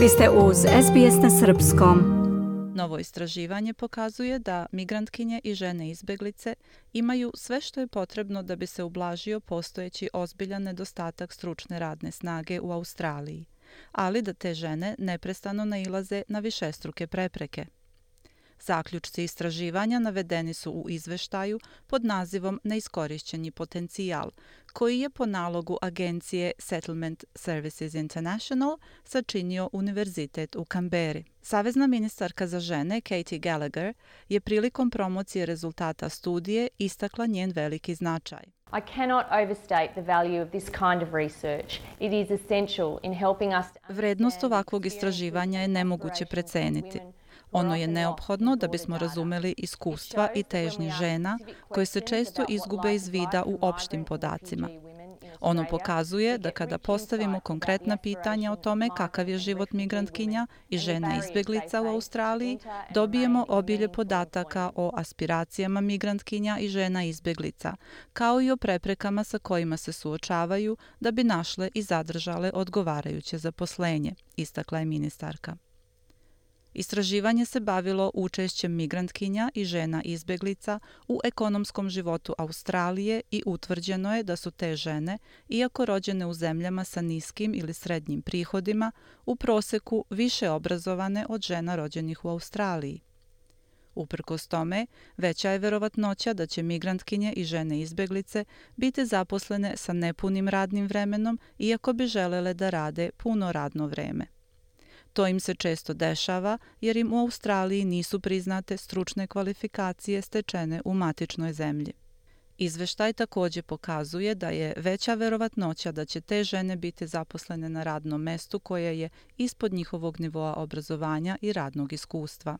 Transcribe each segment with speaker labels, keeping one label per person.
Speaker 1: Vi ste uz SBS na Srpskom.
Speaker 2: Novo istraživanje pokazuje da migrantkinje i žene izbeglice imaju sve što je potrebno da bi se ublažio postojeći ozbiljan nedostatak stručne radne snage u Australiji, ali da te žene neprestano nailaze na višestruke prepreke – Zaključci istraživanja navedeni su u izveštaju pod nazivom Neiskorišćeni potencijal, koji je po nalogu agencije Settlement Services International sačinio Univerzitet u Kamberi. Savezna ministarka za žene Katie Gallagher je prilikom promocije rezultata studije istakla njen veliki značaj.
Speaker 3: I cannot overstate the value of this kind of research. It is essential in helping us
Speaker 2: Vrednost ovakvog istraživanja je nemoguće preceniti. Ono je neophodno da bismo razumeli iskustva i težnje žena koje se često izgube iz vida u opštim podacima. Ono pokazuje da kada postavimo konkretna pitanja o tome kakav je život migrantkinja i žena izbeglica u Australiji, dobijemo obilje podataka o aspiracijama migrantkinja i žena izbeglica, kao i o preprekama sa kojima se suočavaju da bi našle i zadržale odgovarajuće zaposlenje, istakla je ministarka. Istraživanje se bavilo učešćem migrantkinja i žena izbeglica u ekonomskom životu Australije i utvrđeno je da su te žene, iako rođene u zemljama sa niskim ili srednjim prihodima, u proseku više obrazovane od žena rođenih u Australiji. Uprkos tome, veća je verovatnoća da će migrantkinje i žene izbeglice biti zaposlene sa nepunim radnim vremenom, iako bi želele da rade puno radno vreme. To im se često dešava jer im u Australiji nisu priznate stručne kvalifikacije stečene u matičnoj zemlji. Izveštaj također pokazuje da je veća verovatnoća da će te žene biti zaposlene na radnom mestu koje je ispod njihovog nivoa obrazovanja i radnog iskustva.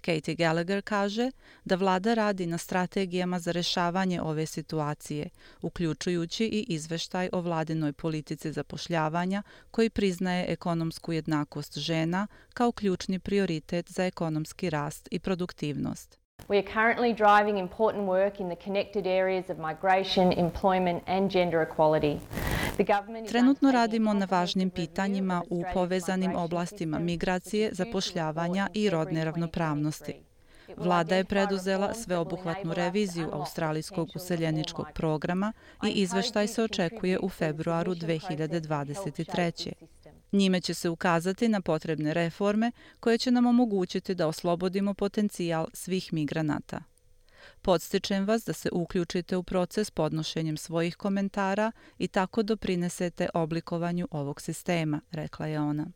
Speaker 2: Katie Gallagher kaže da vlada radi na strategijama za rešavanje ove situacije, uključujući i izveštaj o vladinoj politici zapošljavanja koji priznaje ekonomsku jednakost žena kao ključni prioritet za ekonomski rast i produktivnost.
Speaker 3: We are currently driving important work in the connected areas of migration, employment and gender equality.
Speaker 2: Trenutno radimo na važnim pitanjima u povezanim oblastima migracije, zapošljavanja i rodne ravnopravnosti. Vlada je preduzela sveobuhvatnu reviziju australijskog useljeničkog programa i izveštaj se očekuje u februaru 2023. Njime će se ukazati na potrebne reforme koje će nam omogućiti da oslobodimo potencijal svih migranata. Podstičem vas da se uključite u proces podnošenjem svojih komentara i tako doprinesete oblikovanju ovog sistema, rekla je ona.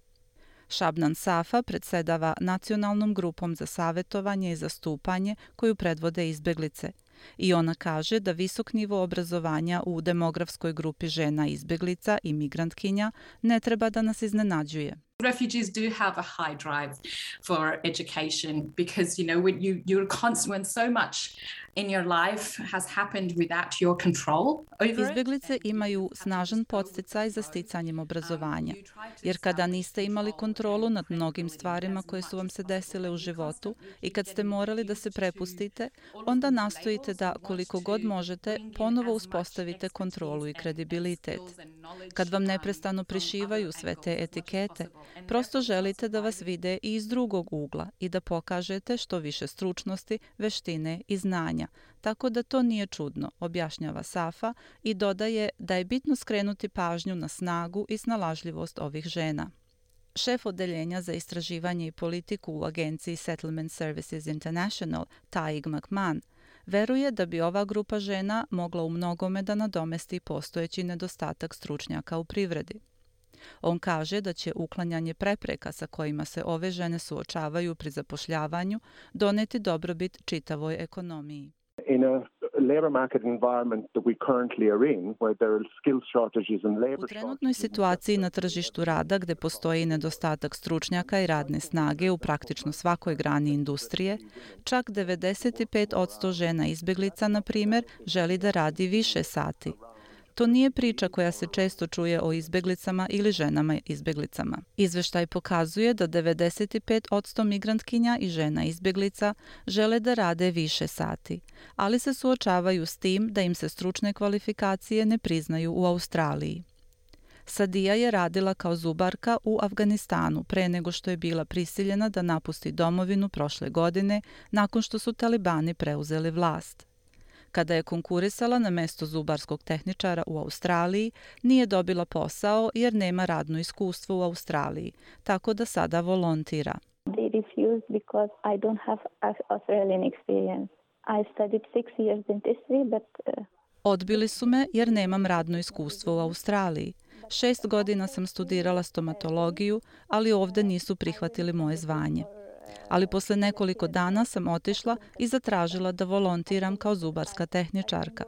Speaker 2: Šabnan Safa predsedava nacionalnom grupom za savjetovanje i zastupanje koju predvode izbeglice i ona kaže da visok nivo obrazovanja u demografskoj grupi žena izbeglica i migrantkinja ne treba da nas iznenađuje
Speaker 4: refugees do have a high drive for education because you know when you you're constant when so much in your life has happened without your control
Speaker 2: over Izbjeglice imaju snažan podsticaj za sticanjem obrazovanja, jer kada niste imali kontrolu nad mnogim stvarima koje su vam se desile u životu i kad ste morali da se prepustite, onda nastojite da koliko god možete ponovo uspostavite kontrolu i kredibilitet. Kad vam neprestano prišivaju sve te etikete, Prosto želite da vas vide i iz drugog ugla i da pokažete što više stručnosti, veštine i znanja, tako da to nije čudno, objašnjava Safa i dodaje da je bitno skrenuti pažnju na snagu i snalažljivost ovih žena. Šef odeljenja za istraživanje i politiku u agenciji Settlement Services International, Taig McMahon, veruje da bi ova grupa žena mogla u mnogome da nadomesti postojeći nedostatak stručnjaka u privredi. On kaže da će uklanjanje prepreka sa kojima se ove žene suočavaju pri zapošljavanju doneti dobrobit čitavoj ekonomiji.
Speaker 5: In a labor market environment that we currently are in where there are skill shortages and labor
Speaker 2: U trenutnoj situaciji na tržištu rada gde postoji nedostatak stručnjaka i radne snage u praktično svakoj grani industrije, čak 95% žena izbeglica, na primjer, želi da radi više sati. To nije priča koja se često čuje o izbeglicama ili ženama izbeglicama. Izveštaj pokazuje da 95% migrantkinja i žena izbeglica žele da rade više sati, ali se suočavaju s tim da im se stručne kvalifikacije ne priznaju u Australiji. Sadija je radila kao zubarka u Afganistanu pre nego što je bila prisiljena da napusti domovinu prošle godine nakon što su talibani preuzeli vlast. Kada je konkurisala na mesto zubarskog tehničara u Australiji, nije dobila posao jer nema radno iskustvo u Australiji, tako da sada volontira. They refused because I don't have Australian experience. I studied six years dentistry, but uh, Odbili su me jer nemam radno iskustvo u Australiji. Šest godina sam studirala stomatologiju, ali ovde nisu prihvatili moje zvanje. Ali posle nekoliko dana sam otišla i zatražila da volontiram kao zubarska tehničarka.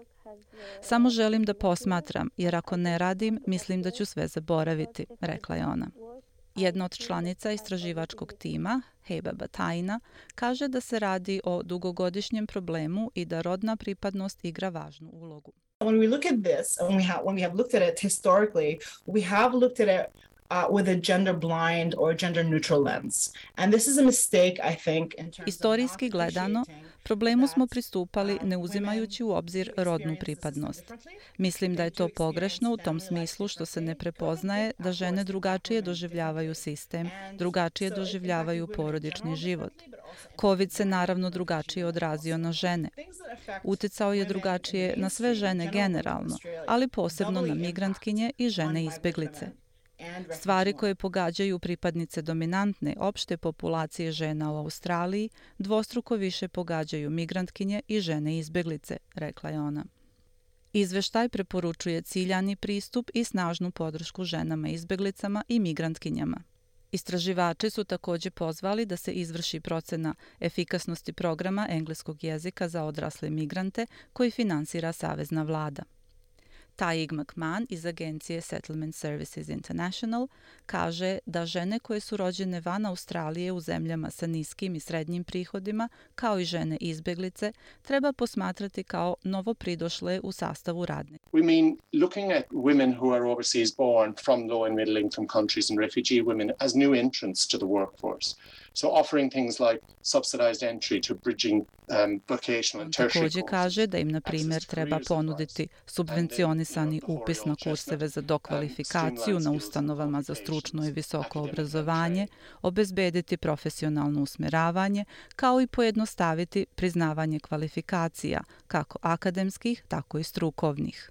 Speaker 2: Samo želim da posmatram, jer ako ne radim, mislim da ću sve zaboraviti, rekla je ona. Jedna od članica istraživačkog tima, Heba Batajna, kaže da se radi o dugogodišnjem problemu i da rodna pripadnost igra važnu ulogu. When we look at this, when we have, when we have looked at it historically, we have looked at it with a gender blind or gender neutral lens. And this is a mistake, I think, in terms Istorijski gledano, problemu smo pristupali uh, ne uzimajući u obzir rodnu pripadnost. Mislim da je to pogrešno u tom smislu što se ne prepoznaje da žene drugačije doživljavaju sistem, drugačije doživljavaju porodični život. COVID se naravno drugačije odrazio na žene. Uticao je drugačije na sve žene generalno, ali posebno na migrantkinje i žene izbeglice. Stvari koje pogađaju pripadnice dominantne opšte populacije žena u Australiji dvostruko više pogađaju migrantkinje i žene izbeglice, rekla je ona. Izveštaj preporučuje ciljani pristup i snažnu podršku ženama izbeglicama i migrantkinjama. Istraživači su također pozvali da se izvrši procena efikasnosti programa engleskog jezika za odrasle migrante koji finansira Savezna vlada. Taig McMahon iz agencije Settlement Services International kaže da žene koje su rođene van Australije u zemljama sa niskim i srednjim prihodima, kao i žene izbeglice, treba posmatrati kao novo pridošle u sastavu radne. We mean looking at women who are overseas born from low and middle income countries and refugee women as new entrants to the workforce. So offering things like subsidized entry to bridging um, vocational and tertiary Također kaže da im, na primjer, treba ponuditi subvencionisani upis na kurseve za dokvalifikaciju na ustanovama za stručno i visoko obrazovanje, obezbediti profesionalno usmeravanje, kao i pojednostaviti priznavanje kvalifikacija, kako akademskih, tako i strukovnih.